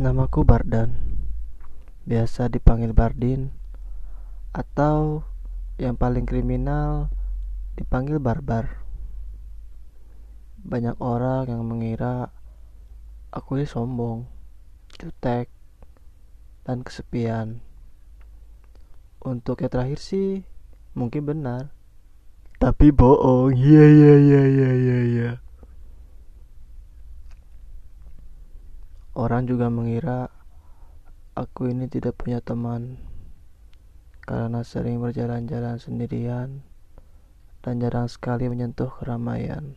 Namaku Bardan, biasa dipanggil Bardin, atau yang paling kriminal dipanggil Barbar. Banyak orang yang mengira aku ini sombong, jutek, dan kesepian. Untuk yang terakhir sih mungkin benar, tapi bohong. Iya iya iya iya iya. Orang juga mengira aku ini tidak punya teman karena sering berjalan-jalan sendirian dan jarang sekali menyentuh keramaian.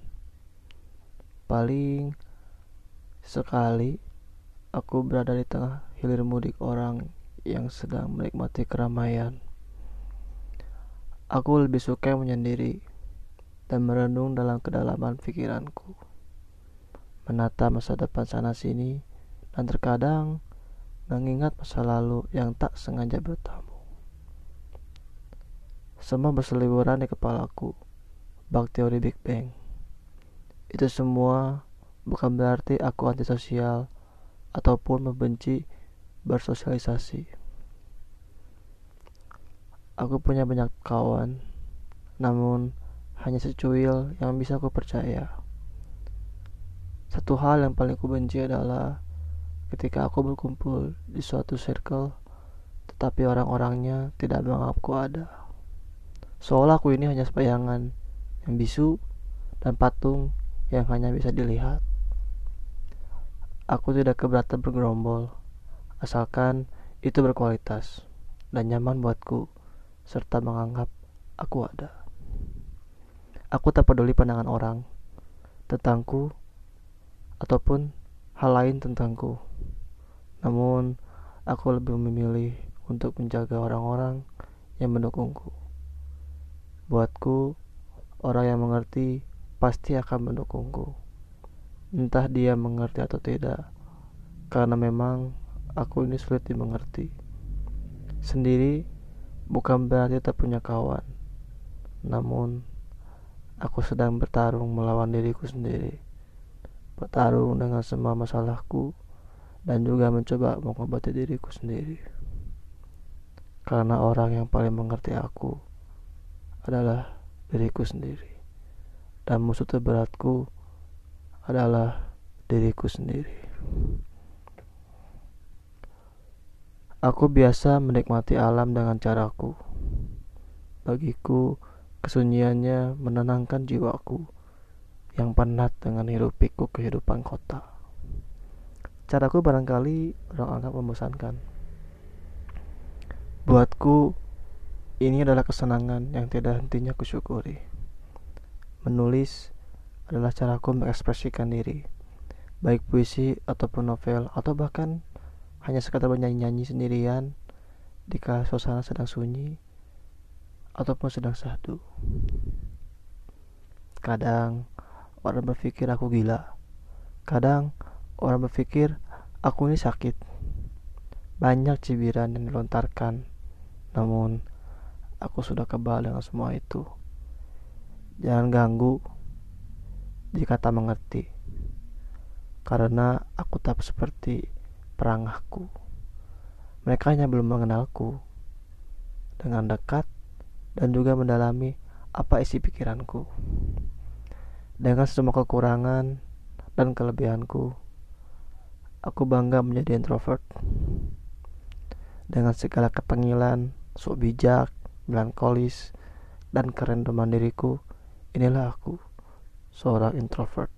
Paling sekali aku berada di tengah hilir mudik orang yang sedang menikmati keramaian. Aku lebih suka menyendiri dan merenung dalam kedalaman pikiranku. Menata masa depan sana sini dan terkadang mengingat masa lalu yang tak sengaja bertamu. Semua berseliweran di kepalaku, bak teori Big Bang. Itu semua bukan berarti aku antisosial ataupun membenci bersosialisasi. Aku punya banyak kawan, namun hanya secuil yang bisa aku percaya. Satu hal yang paling ku benci adalah ketika aku berkumpul di suatu circle tetapi orang-orangnya tidak menganggapku ada. Seolah aku ini hanya sebayangan yang bisu dan patung yang hanya bisa dilihat. Aku tidak keberatan bergerombol, asalkan itu berkualitas dan nyaman buatku, serta menganggap aku ada. Aku tak peduli pandangan orang tentangku ataupun hal lain tentangku. Namun, aku lebih memilih untuk menjaga orang-orang yang mendukungku. Buatku, orang yang mengerti pasti akan mendukungku. Entah dia mengerti atau tidak, karena memang aku ini sulit dimengerti. Sendiri bukan berarti tak punya kawan, namun aku sedang bertarung melawan diriku sendiri, bertarung dengan semua masalahku dan juga mencoba mengobati diriku sendiri. Karena orang yang paling mengerti aku adalah diriku sendiri. Dan musuh terberatku adalah diriku sendiri. Aku biasa menikmati alam dengan caraku. Bagiku, kesunyiannya menenangkan jiwaku yang penat dengan hirup pikuk kehidupan kota. Caraku barangkali orang anggap membosankan. Buatku, ini adalah kesenangan yang tidak hentinya kusyukuri. Menulis adalah caraku mengekspresikan diri, baik puisi ataupun novel, atau bahkan hanya sekadar bernyanyi-nyanyi sendirian di suasana sedang sunyi ataupun sedang sahdu. Kadang orang berpikir aku gila. Kadang orang berpikir aku ini sakit. Banyak cibiran yang dilontarkan, namun aku sudah kebal dengan semua itu. Jangan ganggu jika tak mengerti, karena aku tak seperti perangahku. Mereka hanya belum mengenalku dengan dekat dan juga mendalami apa isi pikiranku. Dengan semua kekurangan dan kelebihanku, Aku bangga menjadi introvert. Dengan segala ketengilan, sok bijak, melankolis, dan keren diriku, inilah aku, seorang introvert.